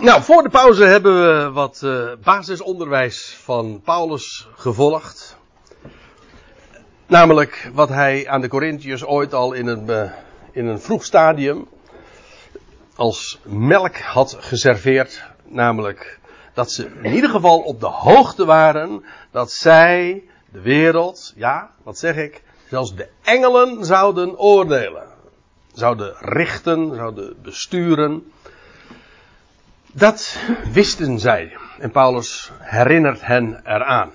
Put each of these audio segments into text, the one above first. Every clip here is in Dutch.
Nou, voor de pauze hebben we wat uh, basisonderwijs van Paulus gevolgd. Namelijk wat hij aan de Corinthiërs ooit al in uh, in een vroeg stadium als melk had geserveerd. Namelijk dat ze in ieder geval op de hoogte waren dat zij de wereld, ja, wat zeg ik, zelfs de engelen zouden oordelen. Zouden richten, zouden besturen. Dat wisten zij. En Paulus herinnert hen eraan.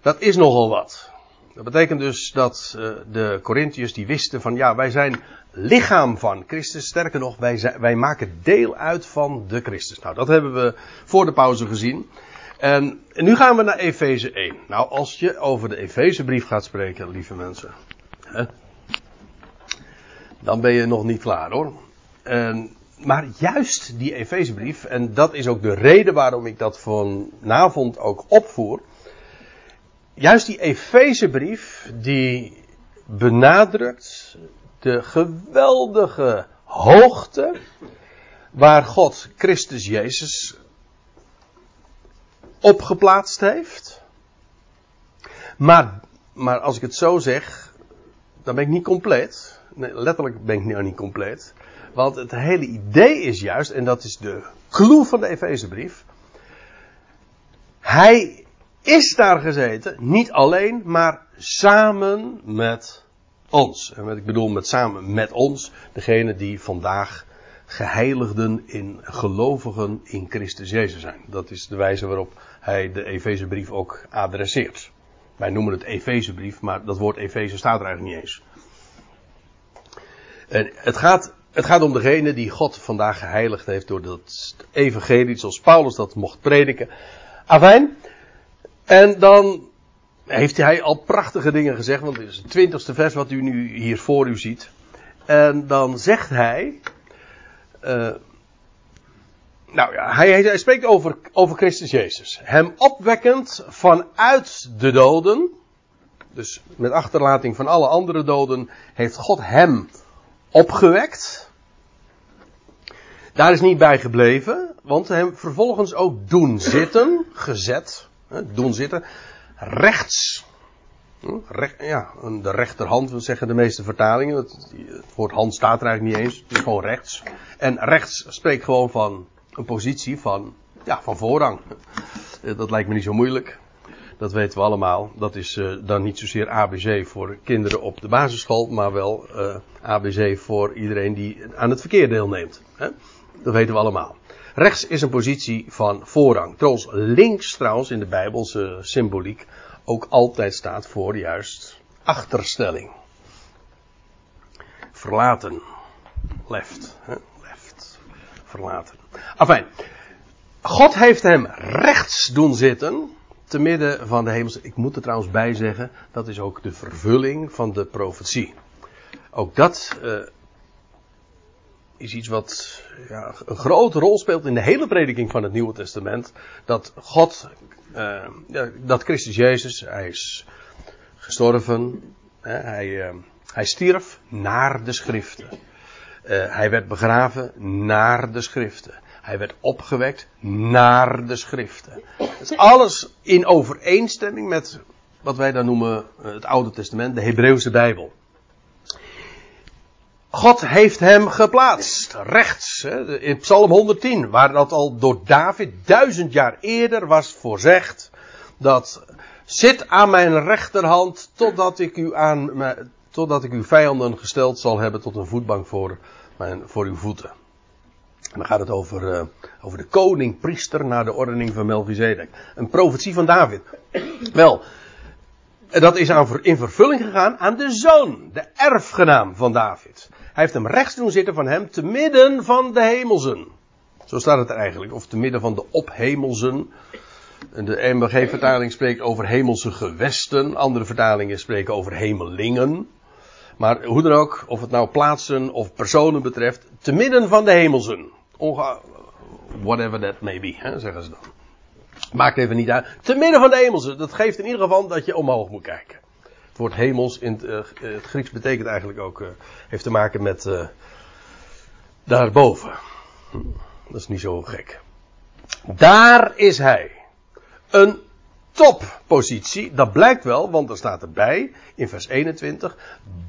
Dat is nogal wat. Dat betekent dus dat uh, de Corinthiërs die wisten van ja, wij zijn lichaam van Christus. Sterker nog, wij, wij maken deel uit van de Christus. Nou, dat hebben we voor de pauze gezien. En, en nu gaan we naar Efeze 1. Nou, als je over de Efezebrief gaat spreken, lieve mensen. Hè, dan ben je nog niet klaar hoor. En maar juist die Efezebrief, en dat is ook de reden waarom ik dat vanavond ook opvoer. Juist die Efezebrief, die benadrukt de geweldige hoogte waar God Christus Jezus opgeplaatst heeft. Maar, maar als ik het zo zeg, dan ben ik niet compleet. Nee, letterlijk ben ik nou niet compleet. Want het hele idee is juist, en dat is de clue van de Efezebrief. Hij is daar gezeten, niet alleen, maar samen met ons. En wat ik bedoel met samen met ons, degene die vandaag geheiligden in gelovigen in Christus Jezus zijn. Dat is de wijze waarop hij de Efezebrief ook adresseert. Wij noemen het Efezebrief, maar dat woord Efeze staat er eigenlijk niet eens. En het gaat het gaat om degene die God vandaag geheiligd heeft door dat evangelie, zoals Paulus dat mocht prediken. Afijn. En dan heeft hij al prachtige dingen gezegd, want dit is het twintigste vers wat u nu hier voor u ziet. En dan zegt hij, uh, nou ja, hij, hij spreekt over, over Christus Jezus. Hem opwekkend vanuit de doden, dus met achterlating van alle andere doden, heeft God hem opgewekt. Daar is niet bij gebleven, want hem vervolgens ook doen zitten, gezet, doen zitten, rechts. Hm, ja, de rechterhand, zeggen de meeste vertalingen. Het, woord hand staat er eigenlijk niet eens, het is gewoon rechts. En rechts spreekt gewoon van een positie van, ja, van voorrang. Dat lijkt me niet zo moeilijk. Dat weten we allemaal. Dat is uh, dan niet zozeer ABC voor kinderen op de basisschool, maar wel eh, ABC voor iedereen die aan het verkeer deelneemt. Hè? Dat weten we allemaal. Rechts is een positie van voorrang. Terwijl links trouwens in de Bijbelse symboliek ook altijd staat voor juist achterstelling. Verlaten. Left. Hè? Left. Verlaten. Afijn. God heeft hem rechts doen zitten te midden van de hemels. Ik moet er trouwens bij zeggen, dat is ook de vervulling van de profetie. Ook dat uh, is iets wat ja, een grote rol speelt in de hele prediking van het Nieuwe Testament. Dat God, ja, dat Christus Jezus, hij is gestorven, hè, hij, uh, hij stierf naar de schriften. hij werd begraven naar de schriften. Hij werd opgewekt naar de schriften. Dat is alles in overeenstemming met wat wij dan noemen eh, het Oude Testament, de Hebreeuwse Bijbel. God heeft hem geplaatst, rechts, in Psalm 110, waar dat al door David duizend jaar eerder was voorzegd, dat zit aan mijn rechterhand totdat ik u aan, totdat ik uw vijanden gesteld zal hebben tot een voetbank voor, mijn, voor uw voeten. Dan gaat het over, uh, over de koning, priester naar de ordening van Melchizedek. Een profetie van David. Wel, dat is aan, in vervulling gegaan aan de zoon, de erfgenaam van David. Hij heeft hem rechts doen zitten van hem te midden van de hemelsen. Zo staat het er eigenlijk, of te midden van de ophemelsen. De MBG-vertaling spreekt over hemelse gewesten, andere vertalingen spreken over hemelingen. Maar hoe dan ook, of het nou plaatsen of personen betreft, te midden van de hemelsen. Whatever that may be, hè, zeggen ze dan. Maakt even niet uit. Te midden van de hemelsen. Dat geeft in ieder geval dat je omhoog moet kijken. Het woord hemels in het, het Grieks betekent eigenlijk ook, uh, heeft te maken met uh, daarboven. Dat is niet zo gek. Daar is hij. Een toppositie. Dat blijkt wel, want er staat erbij in vers 21.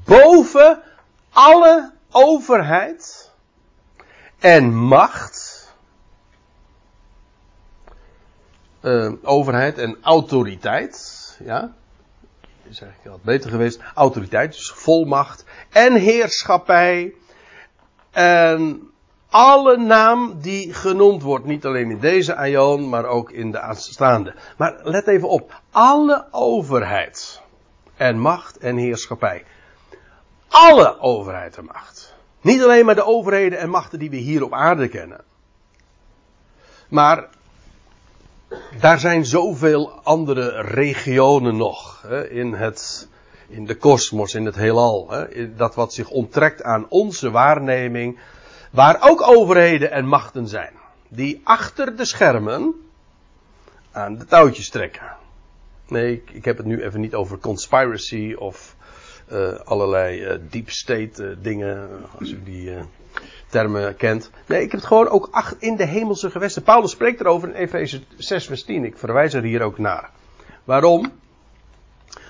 Boven alle overheid en macht. Uh, overheid en autoriteit. Ja. Is eigenlijk wat beter geweest. Autoriteit, dus volmacht. En heerschappij. En alle naam die genoemd wordt, niet alleen in deze aion, maar ook in de aanstaande. Maar let even op, alle overheid en macht en heerschappij. Alle overheid en macht. Niet alleen maar de overheden en machten die we hier op aarde kennen. Maar daar zijn zoveel andere regionen nog hè, in, het, in de kosmos, in het heelal. Hè, dat wat zich onttrekt aan onze waarneming Waar ook overheden en machten zijn. Die achter de schermen aan de touwtjes trekken. Nee, ik, ik heb het nu even niet over conspiracy of uh, allerlei uh, deep state uh, dingen, als u die termen kent. Nee, ik heb het gewoon ook acht in de hemelse gewesten. Paulus spreekt erover in Efeze 6 vers 10. Ik verwijs er hier ook naar. Waarom?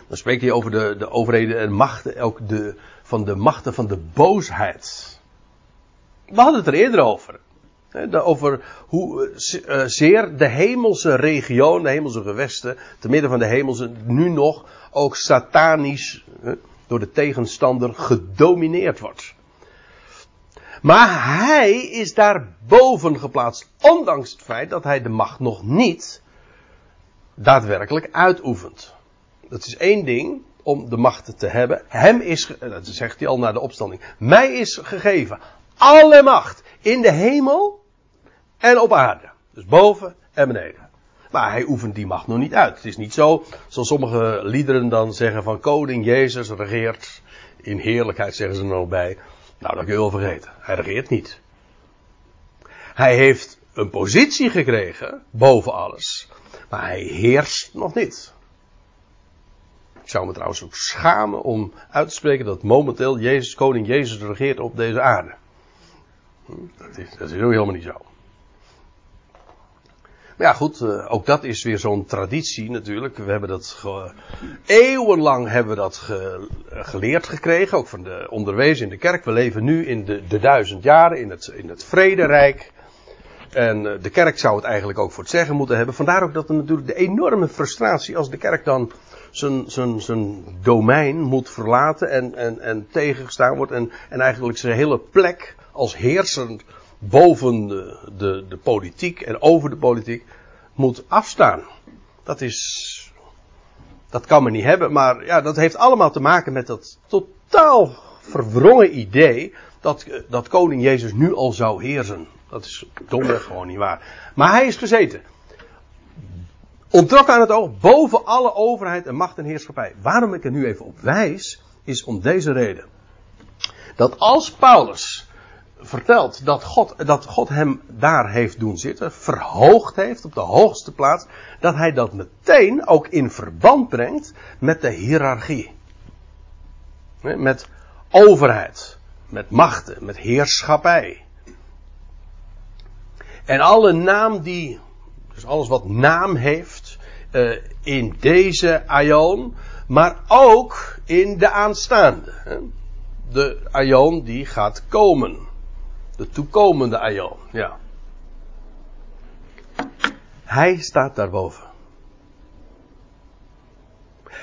Dan spreekt hij over de, de overheden en machten, ook de, van de machten van de boosheid. We hadden het er eerder over. over hoe eh, zeer de hemelse regio, de hemelse gewesten, te midden van de hemelse, nu nog ook satanisch door de tegenstander gedomineerd wordt. Maar hij is daar boven geplaatst, ondanks het feit dat hij de macht nog niet daadwerkelijk uitoefent. Dat is één ding om de macht te hebben. Hem is, dat zegt hij al na de opstanding, mij is gegeven alle macht in de hemel en op aarde. Dus boven en beneden. Maar hij oefent die macht nog niet uit. Het is niet zo, zoals sommige liederen dan zeggen van koning Jezus regeert in heerlijkheid, zeggen ze er nog bij. Nou, dat kun je wel vergeten. Hij regeert niet. Hij heeft een positie gekregen boven alles. Maar hij heerst nog niet. Ik zou me trouwens ook schamen om uit te spreken dat momenteel Jezus, koning Jezus regeert op deze aarde. Dat is, dat is helemaal niet zo. Maar ja, goed, eh, ook dat is weer zo'n traditie natuurlijk. We hebben dat eeuwenlang hebben we dat ge, geleerd gekregen, ook van de onderwezen in de kerk. We leven nu in de, de duizend jaren, in het, in het vrederijk. En eh, de kerk zou het eigenlijk ook voor het zeggen moeten hebben. Vandaar ook dat er natuurlijk de enorme frustratie als de kerk dan zijn, zijn, zijn domein moet verlaten en, en, en tegengestaan wordt. En, en eigenlijk zijn hele plek als heersend boven de, de, politiek en over de politiek moet afstaan. Dat is. Dat kan men niet hebben, maar ja, dat heeft allemaal te maken met dat totaal verwrongen idee dat, dat koning Jezus nu al zou heersen. Dat is domweg gewoon niet waar. Maar hij is gezeten. Ontrokken aan het oog, boven alle overheid en macht en heerschappij. Waarom ik er nu even op wijs, is om deze reden. Dat als Paulus vertelt dat God, dat God hem daar heeft doen zitten, verhoogd heeft op de hoogste plaats, dat hij dat meteen ook in verband brengt met de hiërarchie. Met overheid, met machten, met heerschappij. En alle naam die, dus alles wat naam heeft, uh, in deze aion, maar ook in de aanstaande. De aion die gaat komen. De toekomende Aion, ja. Hij staat daarboven.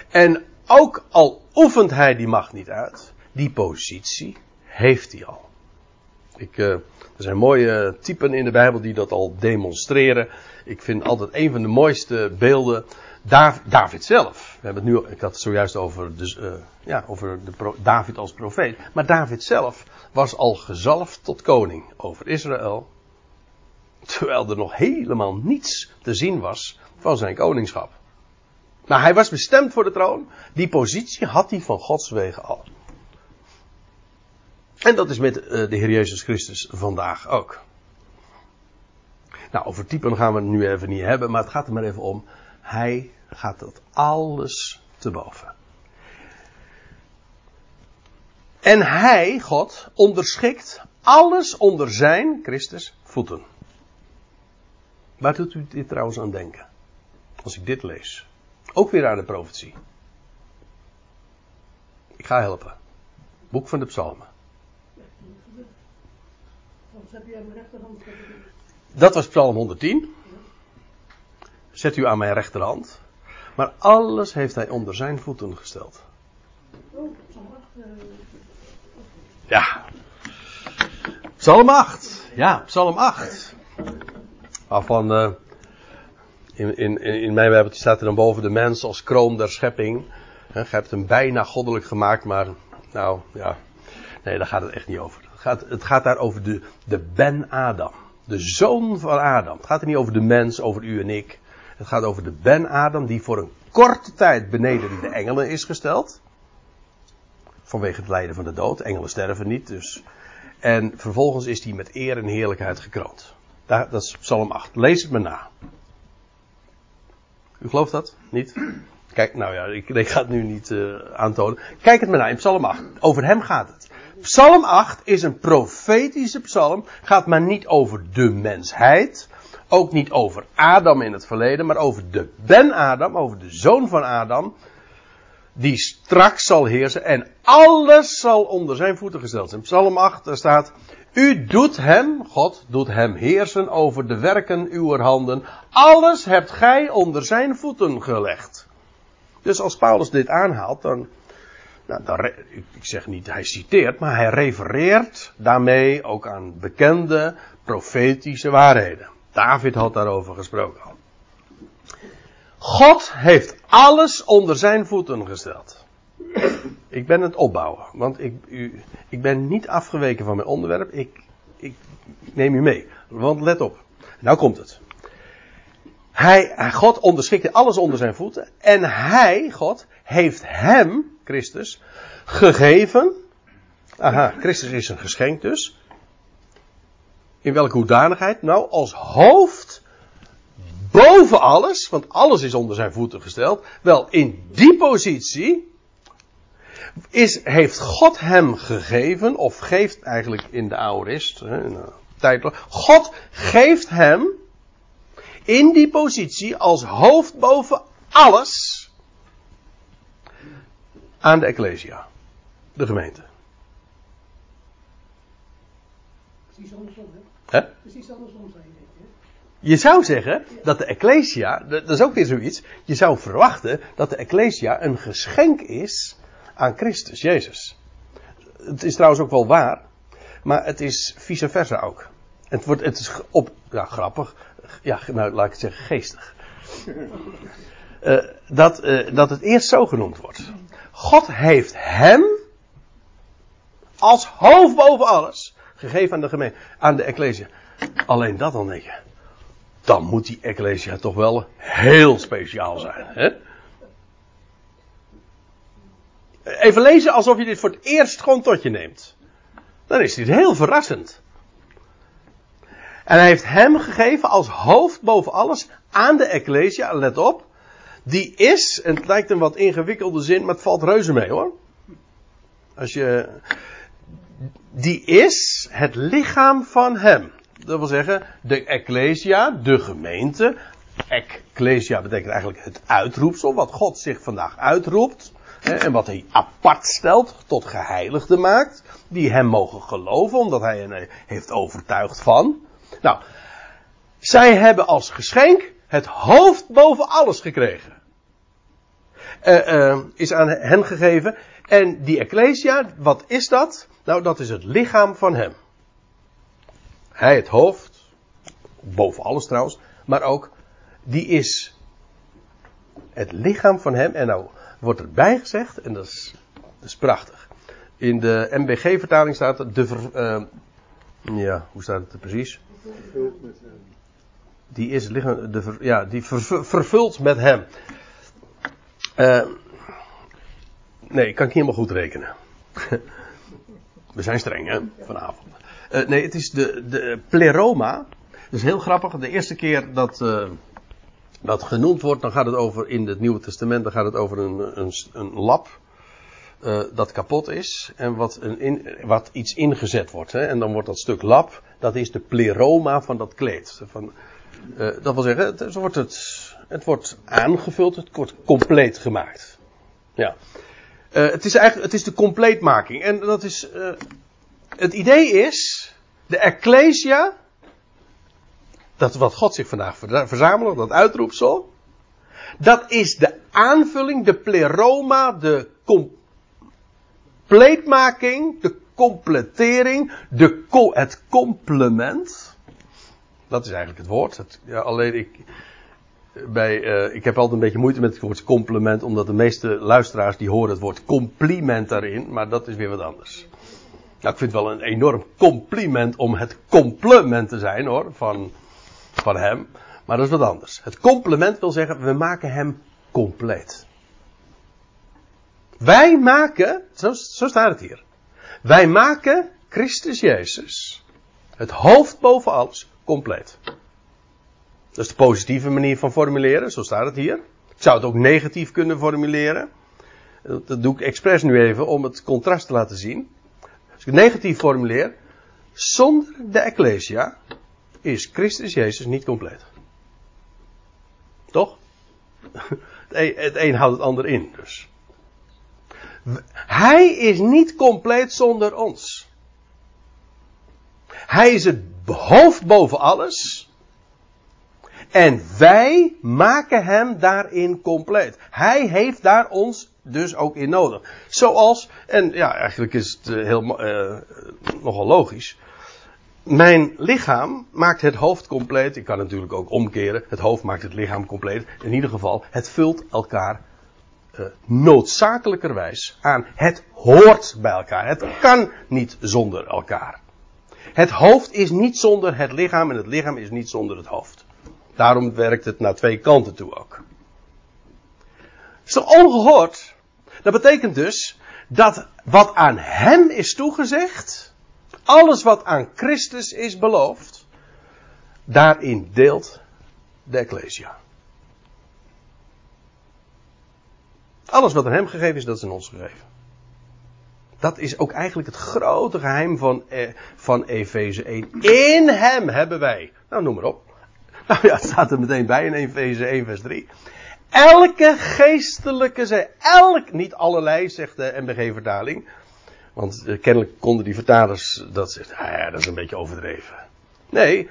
En ook al oefent hij die macht niet uit, die positie heeft hij al. Ik, uh, er zijn mooie typen in de Bijbel die dat al demonstreren. Ik vind altijd een van de mooiste beelden David zelf. We hebben het nu, ik had het zojuist over, dus, uh, ja, over de David als profeet. Maar David zelf was al gezalfd tot koning over Israël. Terwijl er nog helemaal niets te zien was van zijn koningschap. Maar hij was bestemd voor de troon. Die positie had hij van Gods wegen al. En dat is met uh, de Heer Jezus Christus vandaag ook. Nou, over typen gaan we het nu even niet hebben, maar het gaat er maar even om. Hij gaat dat alles te boven. En hij, God, onderschikt alles onder zijn, Christus, voeten. Waar doet u dit trouwens aan denken? Als ik dit lees. Ook weer aan de profetie. Ik ga helpen. Boek van de Psalmen. Dat was Psalm 110. Zet u aan mijn rechterhand. Maar alles heeft hij onder zijn voeten gesteld. Ja. Psalm 8. Ja, Psalm 8. Waarvan uh, in, in, in mijn Bijbeltje staat er dan boven de mens als kroon der schepping. He, je hebt hem bijna goddelijk gemaakt, maar nou ja. Nee, daar gaat het echt niet over. Het gaat, het gaat daar over de, de Ben-Adam. De zoon van Adam. Het gaat er niet over de mens, over u en ik. Het gaat over de Ben-Adam die voor een korte tijd beneden de engelen is gesteld. Vanwege het lijden van de dood. Engelen sterven niet, dus. En vervolgens is hij met eer en heerlijkheid gekroond. Dat is Psalm 8. Lees het me na. U gelooft dat? Niet? Kijk, nou ja, ik, ik ga het nu niet uh, aantonen. Kijk het me na in Psalm 8. Over hem gaat het. Psalm 8 is een profetische psalm. Gaat maar niet over de mensheid. Ook niet over Adam in het verleden, maar over de Ben-Adam, over de zoon van Adam. Die straks zal heersen en alles zal onder zijn voeten gesteld zijn. Psalm 8, daar staat. U doet hem, God doet hem heersen over de werken uw handen. Alles hebt gij onder zijn voeten gelegd. Dus als Paulus dit aanhaalt, dan, nou, dan ik zeg niet hij citeert, maar hij refereert daarmee ook aan bekende profetische waarheden. David had daarover gesproken. God heeft alles onder zijn voeten gesteld. Ik ben het opbouwen, want ik, u, ik ben niet afgeweken van mijn onderwerp. Ik, ik neem u mee, want let op. Nou komt het. Hij, God onderschikte alles onder zijn voeten. En hij, God, heeft hem, Christus, gegeven. Aha, Christus is een geschenk dus. In welke hoedanigheid? Nou, als hoofd boven alles, want alles is onder zijn voeten gesteld. Wel, in die positie is, heeft God hem gegeven, of geeft eigenlijk in de aorist, tijdelijk, God geeft hem in die positie als hoofd boven alles aan de Ecclesia, de gemeente. Precies andersom, hè? Precies andersom zijn je zou zeggen dat de Ecclesia, dat is ook weer zoiets, je zou verwachten dat de Ecclesia een geschenk is aan Christus, Jezus. Het is trouwens ook wel waar, maar het is vice versa ook. Het, wordt, het is op, grappig, ja, nou laat ik het zeggen, geestig. Uh, dat, uh, dat het eerst zo genoemd wordt. God heeft hem als hoofd boven alles gegeven aan de gemeente, aan de Ecclesia. Alleen dat dan denk je dan moet die Ecclesia toch wel heel speciaal zijn. Hè? Even lezen alsof je dit voor het eerst gewoon tot je neemt. Dan is dit heel verrassend. En hij heeft hem gegeven als hoofd boven alles aan de Ecclesia, let op. Die is, en het lijkt een wat ingewikkelde zin, maar het valt reuze mee hoor. Als je, die is het lichaam van hem. Dat wil zeggen, de ecclesia, de gemeente. Ecclesia betekent eigenlijk het uitroepsel, wat God zich vandaag uitroept. En wat hij apart stelt, tot geheiligde maakt. Die hem mogen geloven, omdat hij hen heeft overtuigd van. Nou, zij hebben als geschenk het hoofd boven alles gekregen. Uh, uh, is aan hen gegeven. En die Ecclesia, wat is dat? Nou, dat is het lichaam van hem. Hij het hoofd, boven alles trouwens, maar ook die is het lichaam van hem. En nou wordt erbij gezegd, en dat is, prachtig. In de MBG-vertaling staat de ver, uh, ja, hoe staat het er precies? Die is lichaam, de ja, die ver, vervuld met hem. Uh, nee, kan ik niet helemaal goed rekenen. We zijn streng, hè, vanavond. Uh, nee, het is de, de pleroma. Dat is heel grappig. De eerste keer dat uh, dat genoemd wordt, dan gaat het over in het Nieuwe Testament, dan gaat het over een, een, een lab uh, dat kapot is en wat, een in, wat iets ingezet wordt. Hè? En dan wordt dat stuk lab, dat is de pleroma van dat kleed. Van, Uh, dat wil zeggen, het, het, wordt het, het wordt aangevuld, het wordt compleet gemaakt. Ja. Uh, het is eigenlijk, het is de compleetmaking. En dat is, uh, het idee is, de ecclesia, dat wat God zich vandaag verzamelt, dat uitroepsel, dat is de aanvulling, de pleroma, de compleetmaking, de completering, de het complement. Dat is eigenlijk het woord. Ja, alleen ik, bij, uh, ik heb altijd een beetje moeite met het woord complement, omdat de meeste luisteraars die horen het woord compliment daarin, maar dat is weer wat anders. Nou, ik vind het wel een enorm compliment om het complement te zijn hoor, van, van hem. Maar dat is wat anders. Het complement wil zeggen, we maken hem compleet. Wij maken, zo, zo staat het hier. Wij maken Christus Jezus, het hoofd boven alles, compleet. Dat is de positieve manier van formuleren, zo staat het hier. Ik zou het ook negatief kunnen formuleren. Dat doe ik expres nu even om het contrast te laten zien. Als ik het negatief formuleer, zonder de Ecclesia is Christus Jezus niet compleet. Toch? Het een houdt het ander in, dus. Hij is niet compleet zonder ons. Hij is het hoofd boven alles. En wij maken hem daarin compleet. Hij heeft daar ons dus ook in nodig. Zoals, en ja, eigenlijk is het eh, heel, uh, nogal logisch. Mijn lichaam maakt het hoofd compleet. Ik kan natuurlijk ook omkeren. Het hoofd maakt het lichaam compleet. In ieder geval, het vult elkaar uh, noodzakelijkerwijs aan. Het hoort bij elkaar. Het kan niet zonder elkaar. Het hoofd is niet zonder het lichaam en het lichaam is niet zonder het hoofd. Daarom werkt het naar twee kanten toe ook. Is toch ongehoord? Dat betekent dus dat wat aan hem is toegezegd, alles wat aan Christus is beloofd, daarin deelt de Ecclesia. Alles wat aan hem gegeven is, dat is aan ons gegeven. Dat is ook eigenlijk het grote geheim van, eh, van Efeze 1. In hem hebben wij. Nou, noem maar op. Nou ja, het staat er meteen bij in Efeze 1 vers 3. Elke geestelijke elk, niet allerlei, zegt de MBG-vertaling. Want eh, kennelijk konden die vertalers dat zeggen, ah ja, dat is een beetje overdreven. Nee,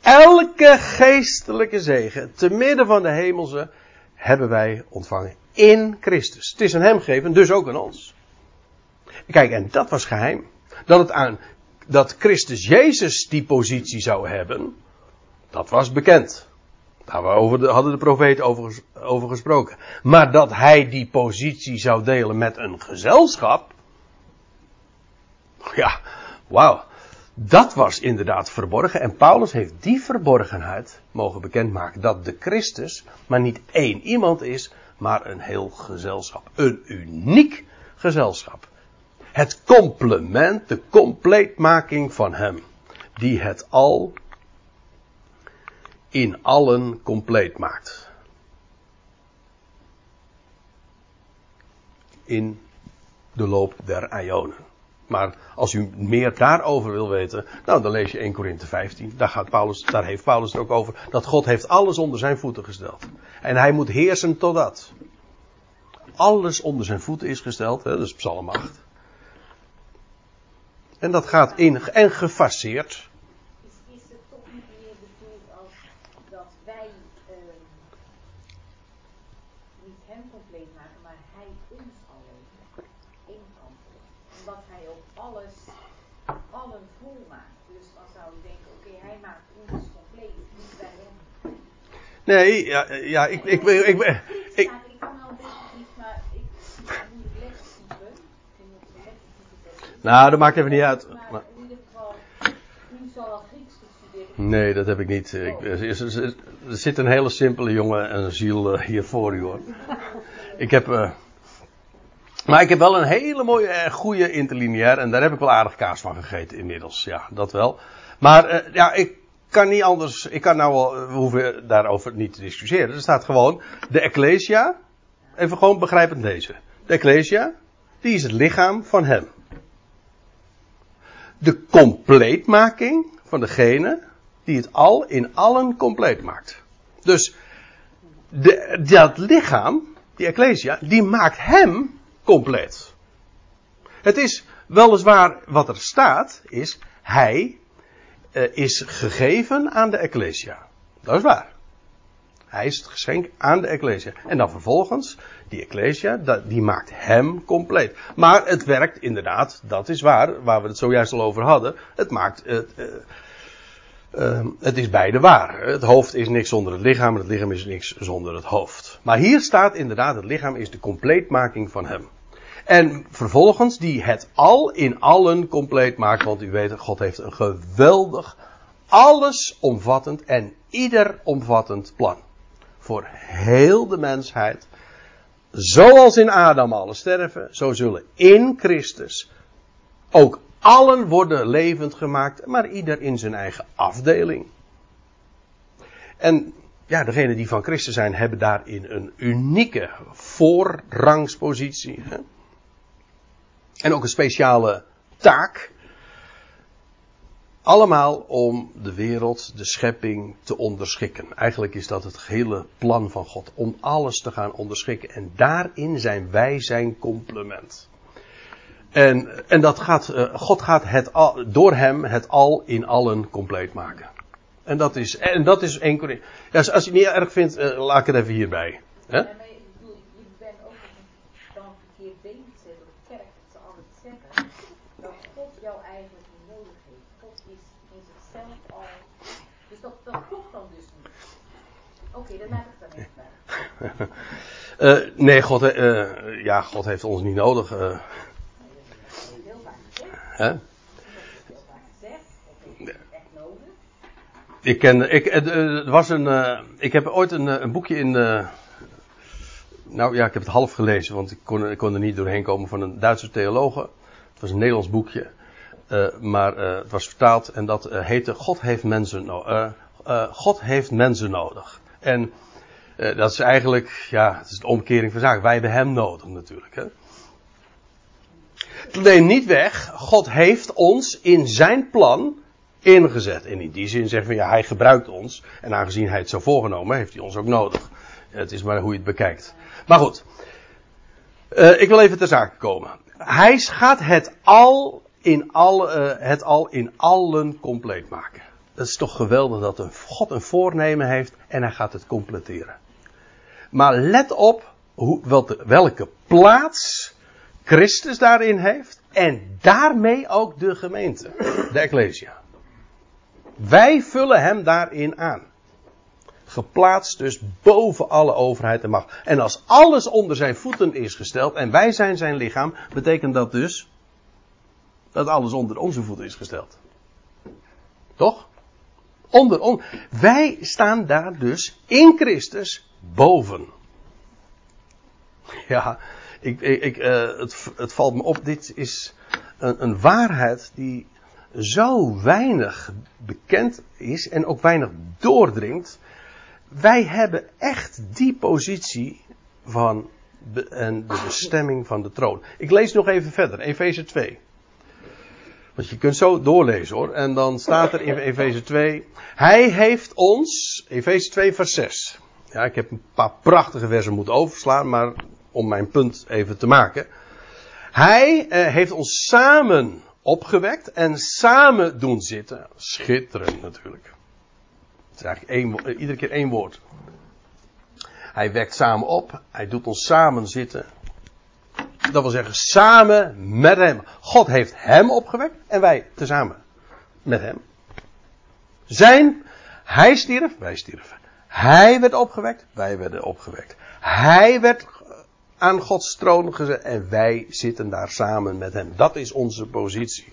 elke geestelijke zegen, te midden van de hemelse, hebben wij ontvangen in Christus. Het is aan hem gegeven, dus ook aan ons. Kijk, en dat was geheim. Dat het aan, dat Christus Jezus die positie zou hebben, dat was bekend. Daar hadden de profeten over, over gesproken. Maar dat hij die positie zou delen met een gezelschap. Ja, wauw. Dat was inderdaad verborgen. En Paulus heeft die verborgenheid mogen bekendmaken. Dat de Christus maar niet één iemand is, maar een heel gezelschap. Een uniek gezelschap. Het complement, de compleetmaking van hem. Die het al in allen compleet maakt. In de loop der ionen. Maar als u meer daarover wil weten, nou dan lees je 1 Korinthe 15. Daar, gaat Paulus, daar heeft Paulus het ook over. Dat God heeft alles onder zijn voeten gesteld. En hij moet heersen totdat. Alles onder zijn voeten is gesteld. Hè, dat is Psalm 8. En dat gaat in en gefaseerd. Nee, ja, ja ik, ik, ik, ik, ik, Nou, dat maakt even niet uit. Maar, nee, dat heb ik niet. Er, zit een hele simpele jongen en ziel eh, hier voor u hoor. Ik heb. Uh, maar ik heb wel een hele mooie, uh, goede interlineair. En daar heb ik wel aardig kaas van gegeten inmiddels. Ja, dat wel. Maar ja, ik kan niet anders. Ik kan nou wel. We hoeven daarover niet te discussiëren. Er staat gewoon. De Ecclesia. Even gewoon begrijpend deze. De Ecclesia. Die is het lichaam van hem. De compleetmaking van degene. die het al in allen compleet maakt. Dus de, dat lichaam, die Ecclesia, die maakt hem compleet. Het is weliswaar wat er staat, is hij is gegeven aan de Ecclesia. Dat is waar. Hij is het geschenk aan de Ecclesia. En dan vervolgens, die Ecclesia, die maakt hem compleet. Maar het werkt inderdaad, dat is waar, waar we het zojuist al over hadden. Het maakt het. Uh, uh, het is beide waar. Het hoofd is niks zonder het lichaam en het lichaam is niks zonder het hoofd. Maar hier staat inderdaad, het lichaam is de compleetmaking van hem. En vervolgens die het al in allen compleet maakt. Want u weet, God heeft een geweldig, alles omvattend en ieder omvattend plan. Voor heel de mensheid. Zoals in Adam alle sterven, zo zullen in Christus ook allen worden levend gemaakt, maar ieder in zijn eigen afdeling. En ja, degenen die van Christus zijn, hebben daarin een unieke voorrangspositie. Hè? En ook een speciale taak. Allemaal om de wereld, de schepping te onderschikken. Eigenlijk is dat het hele plan van God. Om alles te gaan onderschikken. En daarin zijn wij zijn complement. En, en dat gaat, uh, God gaat het door hem het al in allen compleet maken. En dat is, en dat is één keer. Ja, als je het niet erg vindt, uh, laat ik het even hierbij. Hè? Ja, maar ik bedoel, je bent ook dan verkeerd bezig door de kerk te altijd zeggen dat God jou eigenlijk niet nodig heeft. God is in zichzelf al. Dus dat, dat dan. Oké, okay, laat ik dan even uh, nee, God, uh, ja, God heeft ons niet nodig. Uh, Hè? Ik ken, ik, er was een, uh, ik heb ooit een, een boekje in, uh, nou ja, ik heb het half gelezen, want ik kon, ik kon er niet doorheen komen van een Duitse theologe. Het was een Nederlands boekje, maar het was vertaald en dat heette God heeft mensen, no God heeft mensen nodig. En dat is eigenlijk, ja, het is de omkering van zaken. Wij hebben hem nodig natuurlijk. Hè? neemt niet weg, God heeft ons in zijn plan ingezet. En in die zin zeggen we, ja, hij gebruikt ons. En aangezien hij het zo voorgenomen, heeft hij ons ook nodig. Het is maar hoe je het bekijkt. Maar goed. Uh, ik wil even ter zake komen. Hij gaat het al in, al, het al in allen compleet maken. Dat is toch geweldig dat een God een voornemen heeft en hij gaat het completeren. Maar let op hoe, welke plaats Christus daarin heeft. En daarmee ook de gemeente, de Ecclesia. Wij vullen hem daarin aan. Geplaatst dus boven alle overheid en macht. En als alles onder zijn voeten is gesteld en wij zijn zijn lichaam, betekent dat dus dat alles onder onze voeten is gesteld. Toch? Onder ons. Wij staan daar dus in Christus boven. Ja, ik, ik, uh, het, het, valt me op, dit is een, een, waarheid die zo weinig bekend is en ook weinig doordringt. Wij hebben echt die positie van en de bestemming van de troon. Ik lees nog even verder, Efeze 2. Want je kunt zo doorlezen hoor. En dan staat er in Efeze 2. Hij heeft ons, Efeze 2 vers 6. Ja, ik heb een paar prachtige versen moeten overslaan, maar om mijn punt even te maken. Hij eh, heeft ons samen opgewekt en samen doen zitten. Schitterend natuurlijk. Het is eigenlijk één, eh, iedere keer één woord. Hij wekt samen op, hij doet ons samen zitten. Dat wil zeggen, samen met hem. God heeft hem opgewekt en wij tezamen met hem. Zijn, hij stierf, wij stierven. Hij werd opgewekt, wij werden opgewekt. Hij werd aan Gods troon gezet en wij zitten daar samen met hem. Dat is onze positie.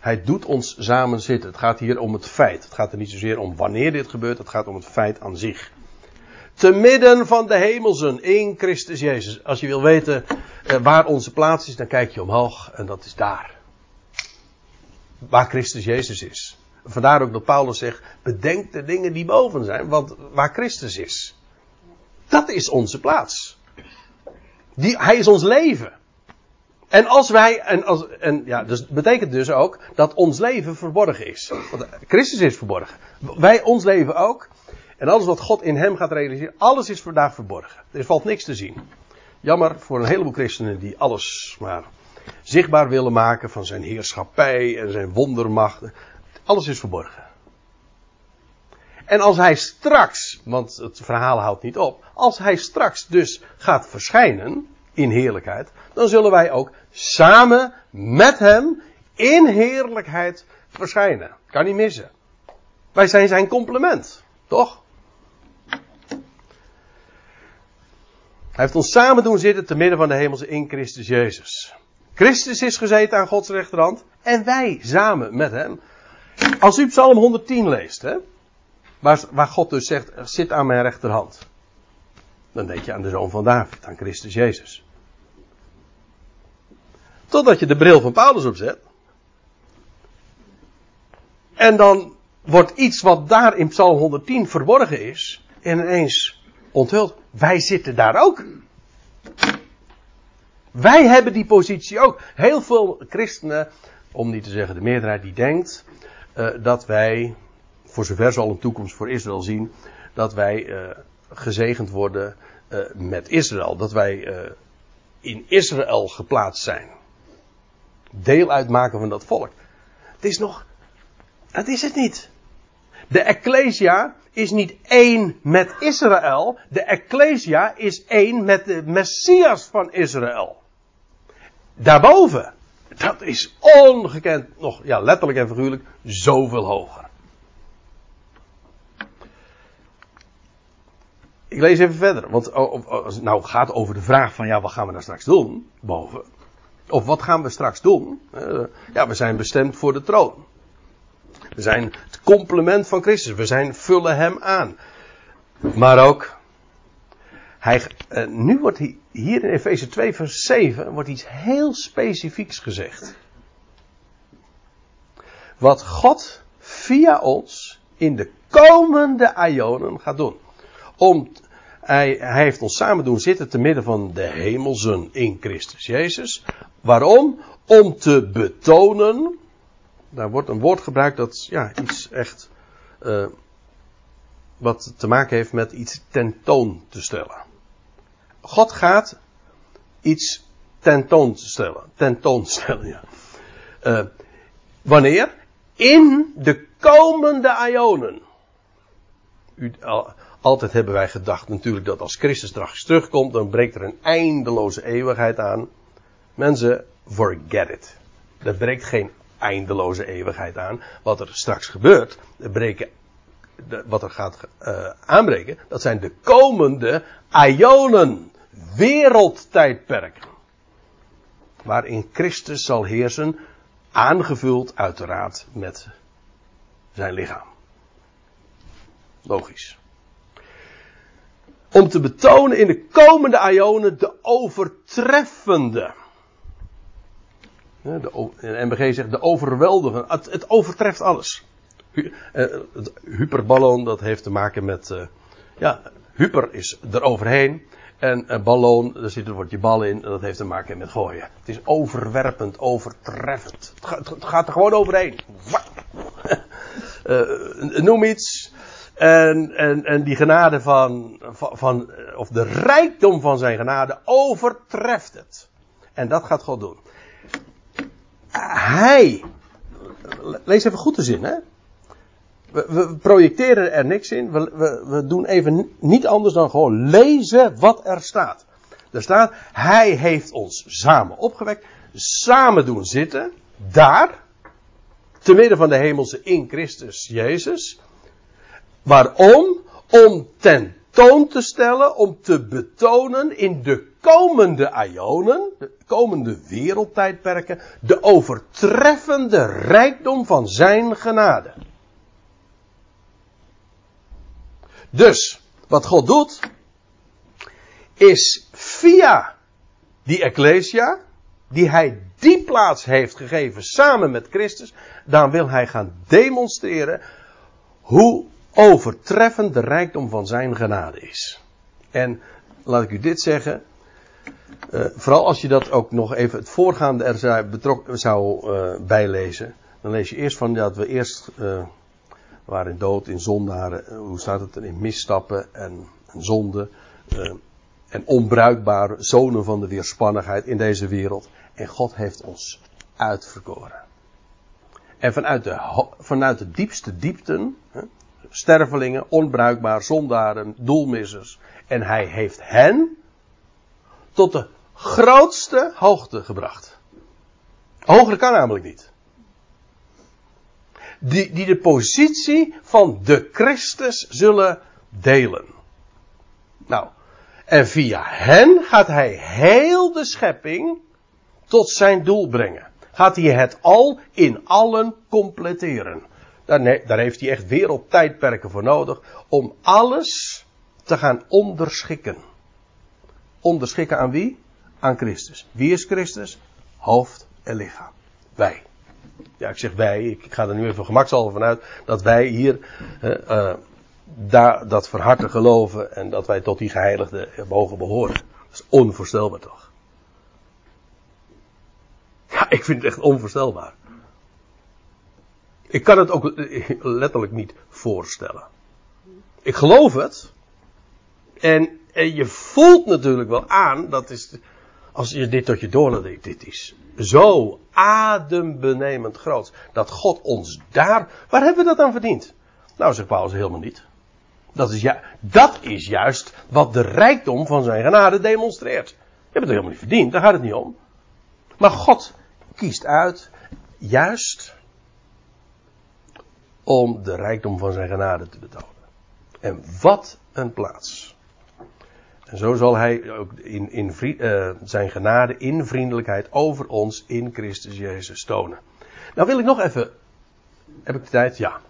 Hij doet ons samen zitten. Het gaat hier om het feit. Het gaat er niet zozeer om wanneer dit gebeurt, het gaat om het feit aan zich. Te midden van de hemelsen in Christus Jezus. Als je wil weten eh, waar onze plaats is, dan kijk je omhoog en dat is daar. Waar Christus Jezus is. Vandaar ook dat Paulus zegt: bedenk de dingen die boven zijn, want waar Christus is. Dat is onze plaats. Die, hij is ons leven. En als wij, en, als, en ja, dus betekent dus ook dat ons leven verborgen is. Want Christus is verborgen. Wij, ons leven ook. En alles wat God in hem gaat realiseren, alles is vandaag verborgen. Er valt niks te zien. Jammer voor een heleboel christenen die alles maar zichtbaar willen maken van zijn heerschappij en zijn wondermachten. Alles is verborgen. En als hij straks, want het verhaal houdt niet op, als hij straks dus gaat verschijnen in heerlijkheid, dan zullen wij ook samen met hem in heerlijkheid verschijnen. Kan niet missen. Wij zijn zijn complement, toch? Heeft ons samen doen zitten te midden van de hemelse in Christus Jezus. Christus is gezeten aan Gods rechterhand en wij samen met hem. Als u Psalm 110 leest, hè, waar, waar God dus zegt, zit aan mijn rechterhand. Dan denk je aan de zoon van David, aan Christus Jezus. Totdat je de bril van Paulus opzet. En dan wordt iets wat daar in Psalm 110 verborgen is, ineens onthuld. Wij zitten daar ook. Wij hebben die positie ook. Heel veel christenen, om niet te zeggen de meerderheid, die denkt uh, dat wij, voor zover ze al een toekomst voor Israël zien, dat wij uh, gezegend worden uh, met Israël. Dat wij in Israël geplaatst zijn. Deel uitmaken van dat volk. Het is nog, dat is het niet. De Ecclesia is niet één met Israël. De Ecclesia is één met de Messias van Israël. Daarboven, dat is ongekend, nog ja, letterlijk en figuurlijk, zoveel hoger. Ik lees even verder, want als het nou gaat over de vraag van ja, wat gaan we nou straks doen, boven. Of wat gaan we straks doen? Ja, we zijn bestemd voor de troon. We zijn het complement van Christus. We zijn vullen hem aan. Maar ook, hij, uh, nu wordt hier, hier in Efeze 2 vers 7 wordt iets heel specifieks gezegd. Wat God via ons in de komende Ionen gaat doen. Om, hij, hij heeft ons samen doen zitten te midden van de hemelsen in Christus Jezus. Waarom? Om te betonen. Daar wordt een woord gebruikt dat ja, iets echt. Uh, wat te maken heeft met iets tentoon te stellen. God gaat iets tentoonstellen. Tentoonstellen, ja. Uh, wanneer? In de komende Ionen. U, al, altijd hebben wij gedacht natuurlijk dat als Christus straks terugkomt, dan breekt er een eindeloze eeuwigheid aan. Mensen, forget it. Er breekt geen eindeloze eeuwigheid aan. Wat er straks gebeurt, breken wat er gaat uh, aanbreken, dat zijn de komende Ionen, wereldtijdperken. Waarin Christus zal heersen, aangevuld uiteraard met zijn lichaam. Logisch. Om te betonen in de komende Ionen de overtreffende. De, MBG zegt de overweldigende. Het, het overtreft alles. Uh, het hyperballon, dat heeft te maken met. Uh, ja, hyper is eroverheen. En een ballon, daar zit een woordje bal in. En dat heeft te maken met gooien. Het is overwerpend, overtreffend. Het gaat, het er gewoon overheen. uh, noem iets. En, en, en die genade van, van, van, of de rijkdom van zijn genade overtreft het. En dat gaat God doen. Hij, lees even goed de zin, hè. We, we, projecteren er niks in. We, we, we, doen even niet anders dan gewoon lezen wat er staat. Er staat, hij heeft ons samen opgewekt, samen doen zitten, daar, te midden van de hemelse in Christus Jezus. Waarom? Om tentoon te stellen, om te betonen in de komende ionen, de komende wereldtijdperken, de overtreffende rijkdom van zijn genade. Dus, wat God doet, is via die Ecclesia, die hij die plaats heeft gegeven samen met Christus, dan wil hij gaan demonstreren hoe overtreffend de rijkdom van zijn genade is. En laat ik u dit zeggen, Uh, vooral als je dat ook nog even het voorgaande er zou, betrok, zou uh, bijlezen. Dan lees je eerst van dat we eerst uh, waren dood in zondaren. Hoe staat het er? In misstappen en, en zonde. en onbruikbare zonen van de weerspannigheid in deze wereld. En God heeft ons uitverkoren. En vanuit de, vanuit de diepste diepten, hè, stervelingen, onbruikbaar, zondaren, doelmissers. En hij heeft hen tot de grootste hoogte gebracht. Hoger kan namelijk niet. Die, die de positie van de Christus zullen delen. Nou, en via hen gaat hij heel de schepping tot zijn doel brengen. Gaat hij het al in allen completeren. Daar, daar heeft hij echt wereldtijdperken voor nodig om alles te gaan onderschikken. Onderschikken aan wie? Aan Christus. Wie is Christus? Hoofd en lichaam. Wij. Ja, ik zeg wij. Ik ga er nu even gemakshalve vanuit dat wij hier uh, dat van geloven en dat wij tot die geheiligden mogen behoren. Dat is onvoorstelbaar toch? Ja, ik vind het echt onvoorstelbaar. Ik kan het ook letterlijk niet voorstellen. Ik geloof het. En, en je voelt natuurlijk wel aan, dat is, als je dit tot je doorlaat, dit is zo adembenemend groot. Dat God ons daar, waar hebben we dat aan verdiend? Nou, zegt Paulus helemaal niet. Dat is, ja, dat is juist wat de rijkdom van zijn genade demonstreert. Je hebt het helemaal niet verdiend, daar gaat het niet om. Maar God kiest uit, juist om de rijkdom van zijn genade te betonen. En wat een plaats. Zo zal hij ook in, in uh, zijn genade in vriendelijkheid over ons in Christus Jezus tonen. Nou wil ik nog even. Heb ik de tijd? Ja.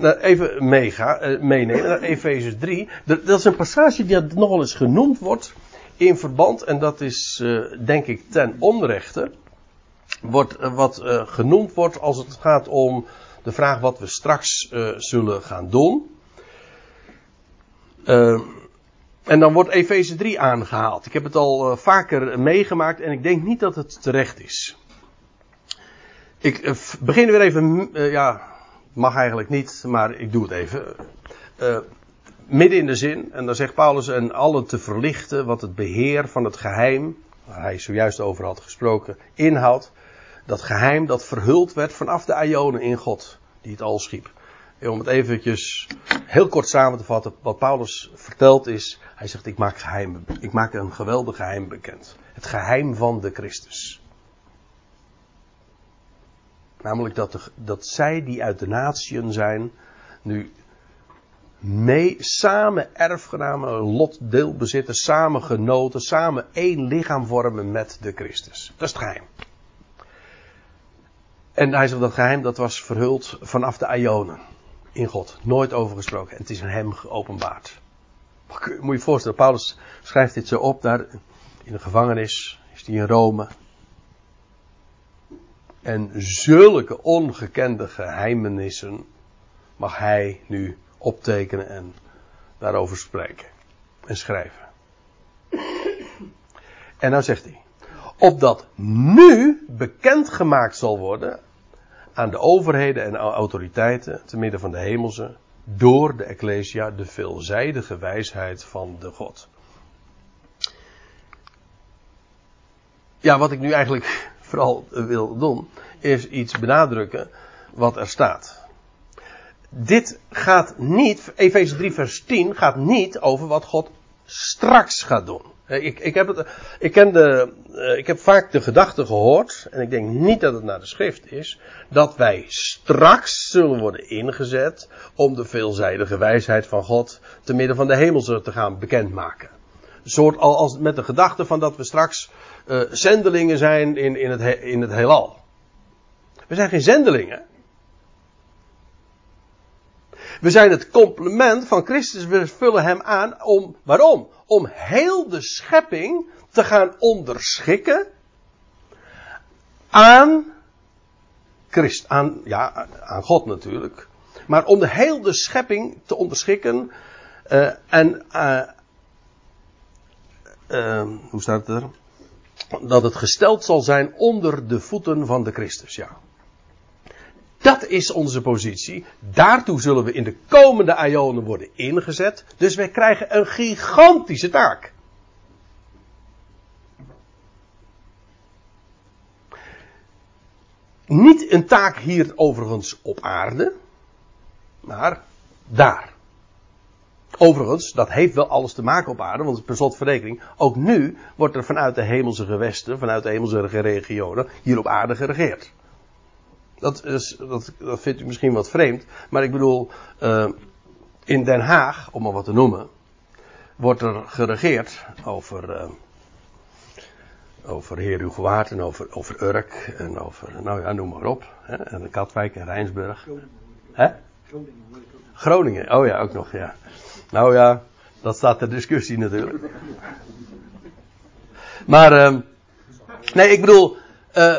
Uh, even meega, uh, meenemen naar Efeze 3. Dat, is een passage die nogal eens genoemd wordt in verband, en dat is denk ik ten onrechte, wordt, wat genoemd wordt als het gaat om de vraag wat we straks zullen gaan doen. Uh, en dan wordt Efeze 3 aangehaald. Ik heb het al uh, vaker meegemaakt en ik denk niet dat het terecht is. Ik begin weer even, ja, mag eigenlijk niet, maar ik doe het even. midden in de zin, en dan zegt Paulus, en allen te verlichten wat het beheer van het geheim, waar hij zojuist over had gesproken, inhoudt dat geheim dat verhuld werd vanaf de Ionen in God, die het al schiep. Om het eventjes heel kort samen te vatten, wat Paulus vertelt is, hij zegt ik maak, geheim, ik maak een geweldig geheim bekend. Het geheim van de Christus. Namelijk dat, dat zij die uit de natieën zijn, nu mee, samen erfgenamen, lotdeelbezitters, samen genoten, samen één lichaam vormen met de Christus. Dat is het geheim. En hij zegt dat geheim dat was verhuld vanaf de Ionen. In God. Nooit overgesproken. En het is aan hem geopenbaard. Moet je je voorstellen, Paulus schrijft dit zo op daar in de gevangenis. Is hij in Rome. En zulke ongekende geheimenissen mag hij nu optekenen en daarover spreken. En schrijven. En nou zegt hij. Opdat nu bekendgemaakt zal worden aan de overheden en autoriteiten te midden van de hemelse door de Ecclesia de veelzijdige wijsheid van de God. Ja, wat ik nu eigenlijk vooral wil doen, is iets benadrukken wat er staat. Dit gaat niet, Efeze 3 vers 10 gaat niet over wat God straks gaat doen. Ik, ik, heb het, ik, ken de, eh, ik heb vaak de gedachte gehoord, en ik denk niet dat het naar de schrift is, dat wij straks zullen worden ingezet om de veelzijdige wijsheid van God te midden van de hemelse te gaan bekendmaken. Een soort al als met de gedachte van dat we straks uh, zendelingen zijn in, in, het, in het heelal. We zijn geen zendelingen. We zijn het complement van Christus. We vullen hem aan om, waarom? Om heel de schepping te gaan onderschikken aan Christ, aan, ja, aan God natuurlijk. Maar om de heel de schepping te onderschikken uh, en uh, hoe staat het er? Dat het gesteld zal zijn onder de voeten van de Christus, ja. Dat is onze positie. Daartoe zullen we in de komende ionen worden ingezet. Dus wij krijgen een gigantische taak. Niet een taak hier overigens op aarde, maar daar. Overigens, dat heeft wel alles te maken op aarde, want per slotverrekening, ook nu wordt er vanuit de hemelse gewesten, vanuit de hemelse regionen, hier op aarde geregeerd. Dat, is, dat, dat vindt u misschien wat vreemd, maar ik bedoel, uh, in Den Haag, om maar wat te noemen, wordt er geregeerd over, uh, over Heer Hugo Waard en over, over Urk en over, nou ja, noem maar op. Hè, en Katwijk en Rijnsburg. Groningen. Hè? Groningen, oh ja, ook nog, ja. Nou ja, dat staat ter discussie natuurlijk. Maar, uh, nee, ik bedoel, uh,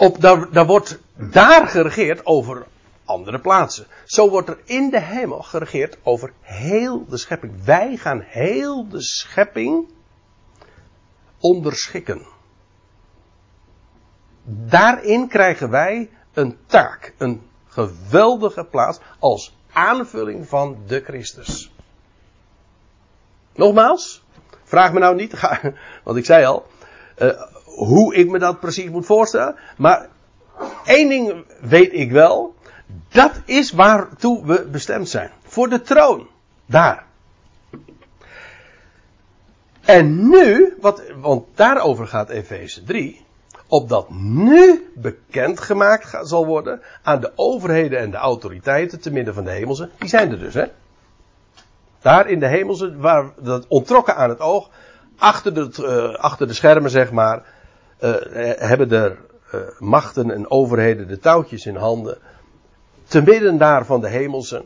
op, daar, daar wordt daar geregeerd over andere plaatsen. Zo wordt er in de hemel geregeerd over heel de schepping. Wij gaan heel de schepping onderschikken. Daarin krijgen wij een taak, een geweldige plaats als aanvulling van de Christus. Nogmaals, vraag me nou niet, want ik zei al, uh, hoe ik me dat precies moet voorstellen. Maar één ding weet ik wel. Dat is waartoe we bestemd zijn. Voor de troon. Daar. En nu, wat, want daarover gaat Efeze 3. Opdat nu bekendgemaakt zal worden aan de overheden en de autoriteiten te midden van de hemelse. Die zijn er dus, hè? Daar in de hemelse, waar dat ontrokken aan het oog, achter de, uh, achter de schermen zeg maar, uh, hebben de uh, machten en overheden de touwtjes in handen. Te midden daar van de hemelsen.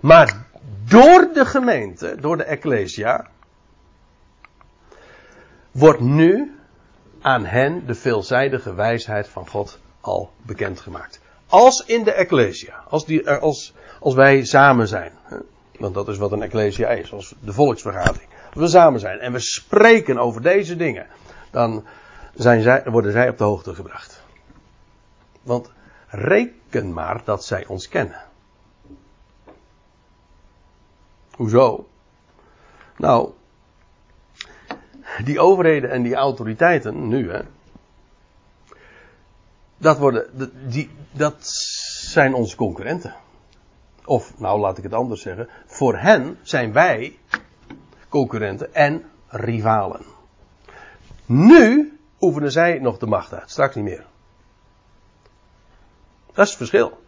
Maar door de gemeente, door de Ecclesia, wordt nu aan hen de veelzijdige wijsheid van God al bekendgemaakt. Als in de Ecclesia, als, die, als, als wij samen zijn. Want dat is wat een Ecclesia is, als de volksvergadering. Als we samen zijn en we spreken over deze dingen, dan zijn zij, worden zij op de hoogte gebracht. Want reken maar dat zij ons kennen. Hoezo? Nou, die overheden en die autoriteiten, nu hè, dat, worden, die, dat zijn onze concurrenten. Of, nou laat ik het anders zeggen, voor hen zijn wij concurrenten en rivalen. Nu oefenen zij nog de macht uit, straks niet meer. Dat is het verschil.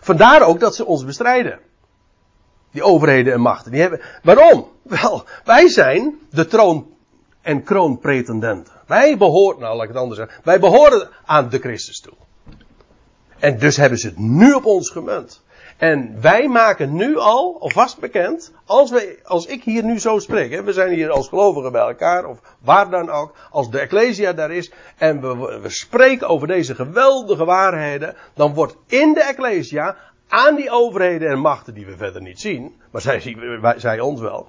Vandaar ook dat ze ons bestrijden. Die overheden en machten. Die hebben, waarom? Wel, wij zijn de troon- en kroonpretendenten. Wij behoren, nou laat ik het anders zeggen. Wij behoren aan de Christus toe. En dus hebben ze het nu op ons gemunt. En wij maken nu al, alvast bekend, als, wij, als ik hier nu zo spreek, hè, we zijn hier als gelovigen bij elkaar, of waar dan ook, als de Ecclesia daar is, en we, we spreken over deze geweldige waarheden, dan wordt in de Ecclesia aan die overheden en machten die we verder niet zien, maar zij, zij ons wel,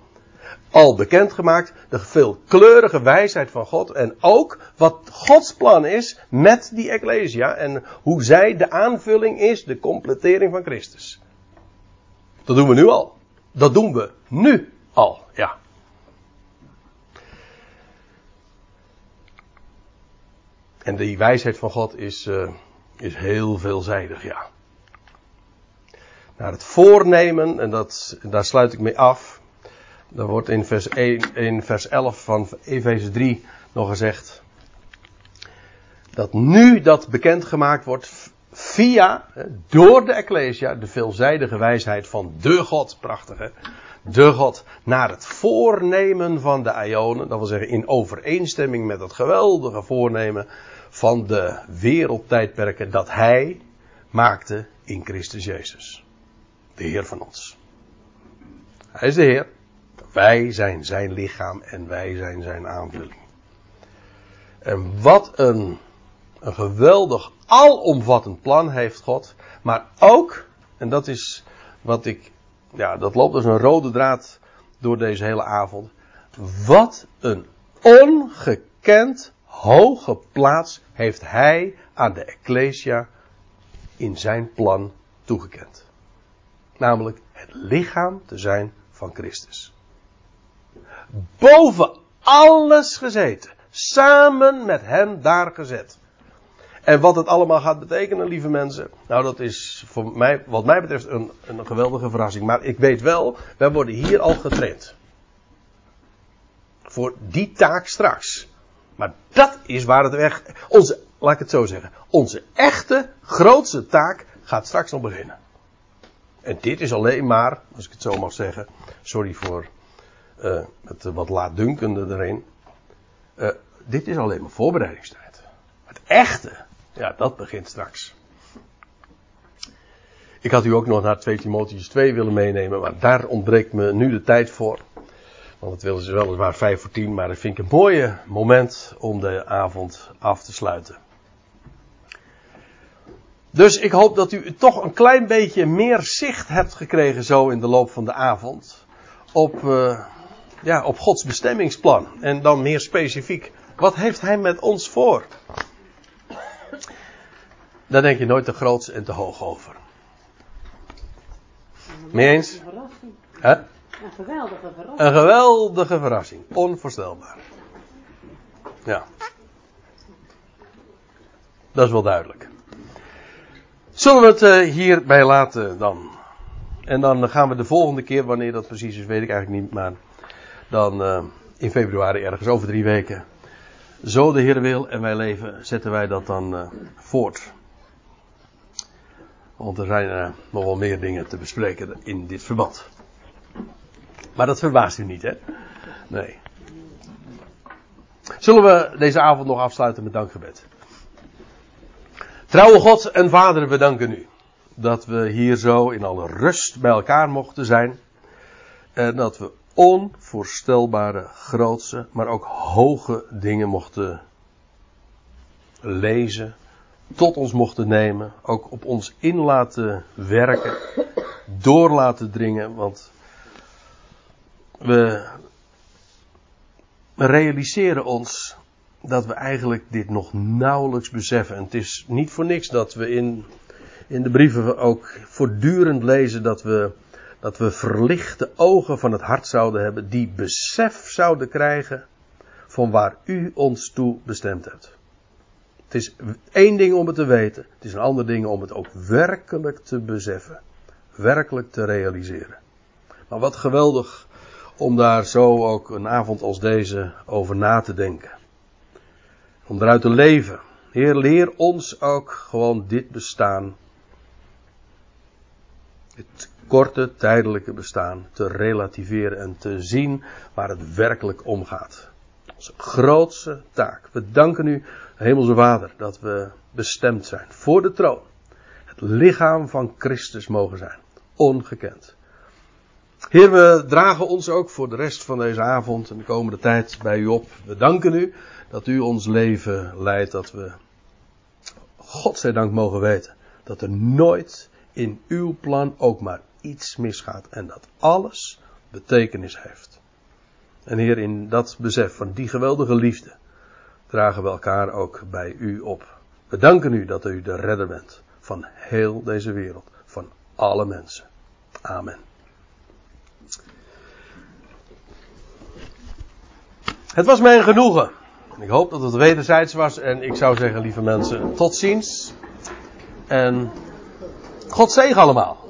al bekendgemaakt de veelkleurige wijsheid van God en ook wat Gods plan is met die Ecclesia en hoe zij de aanvulling is, de completering van Christus. Dat doen we nu al. Dat doen we nu al, ja. En die wijsheid van God is, uh, is heel veelzijdig, ja. Naar het voornemen, en dat, daar sluit ik mee af. Daar wordt in vers, 1, in vers 11 van Efeze 3 nog gezegd. Dat nu dat bekendgemaakt wordt via, door de Ecclesia, de veelzijdige wijsheid van de God, prachtige, de God, naar het voornemen van de Ionen, dat wil zeggen in overeenstemming met het geweldige voornemen van de wereldtijdperken dat Hij maakte in Christus Jezus, de Heer van ons. Hij is de Heer, wij zijn Zijn lichaam en wij zijn Zijn aanvulling. En wat een, een geweldig alomvattend plan heeft God. Maar ook, en dat is wat ik, ja, dat loopt als een rode draad door deze hele avond. Wat een ongekend hoge plaats heeft hij aan de Ecclesia in zijn plan toegekend. Namelijk het lichaam te zijn van Christus. Boven alles gezeten. Samen met hem daar gezet. En wat het allemaal gaat betekenen, lieve mensen. Nou, dat is voor mij, wat mij betreft, een, een geweldige verrassing. Maar ik weet wel, wij worden hier al getraind. Voor die taak straks. Maar dat is waar het weg. Onze, laat ik het zo zeggen. Onze echte, grootste taak gaat straks nog beginnen. En dit is alleen maar, als ik het zo mag zeggen. Sorry voor uh, het wat laatdunkende erin. Uh, dit is alleen maar voorbereidingstijd. Het echte, ja, dat begint straks. Ik had u ook nog naar 2 Timotheus 2 willen meenemen, maar daar ontbreekt me nu de tijd voor. Want het willen ze weliswaar 5 voor 10, maar dat vind ik een mooie moment om de avond af te sluiten. Dus ik hoop dat u toch een klein beetje meer zicht hebt gekregen zo in de loop van de avond. Op, uh, ja, op Gods bestemmingsplan. En dan meer specifiek, wat heeft Hij met ons voor? Daar denk je nooit te groot en te hoog over. Mee eens? Een geweldige verrassing. Een geweldige verrassing. Onvoorstelbaar. Ja. Dat is wel duidelijk. Zullen we het uh, hierbij laten dan? En dan gaan we de volgende keer, wanneer dat precies is, weet ik eigenlijk niet, maar dan uh, in februari ergens over drie weken. Zo de Heer wil en wij leven, zetten wij dat dan uh, voort. Want er zijn nog wel meer dingen te bespreken in dit verband. Maar dat verbaast u niet, hè? Nee. Zullen we deze avond nog afsluiten met dankgebed? Trouwe God en Vader, we danken u dat we hier zo in alle rust bij elkaar mochten zijn. En dat we onvoorstelbare grootse, maar ook hoge dingen mochten lezen, tot ons mochten nemen, ook op ons in laten werken, door laten dringen, want we realiseren ons dat we eigenlijk dit nog nauwelijks beseffen. En het is niet voor niks dat we in, in de brieven ook voortdurend lezen dat we, dat we verlichte ogen van het hart zouden hebben, die besef zouden krijgen van waar u ons toe bestemd hebt. Het is één ding om het te weten, het is een ander ding om het ook werkelijk te beseffen, werkelijk te realiseren. Maar wat geweldig om daar zo ook een avond als deze over na te denken. Om eruit te leven. Heer, leer ons ook gewoon dit bestaan. Het korte, tijdelijke bestaan te relativeren en te zien waar het werkelijk om gaat. Onze grootste taak. We danken u, Hemelse Vader, dat we bestemd zijn voor de troon. Het lichaam van Christus mogen zijn. Ongekend. Heer, we dragen ons ook voor de rest van deze avond en de komende tijd bij u op. We danken u dat u ons leven leidt, dat we, dank mogen weten, dat er nooit in uw plan ook maar iets misgaat en dat alles betekenis heeft. En Heer, in dat besef van die geweldige liefde dragen we elkaar ook bij u op. We danken u dat u de redder bent van heel deze wereld, van alle mensen. Amen. Het was mij een genoegen. Ik hoop dat het wederzijds was. En ik zou zeggen, lieve mensen, tot ziens. En God zegen allemaal.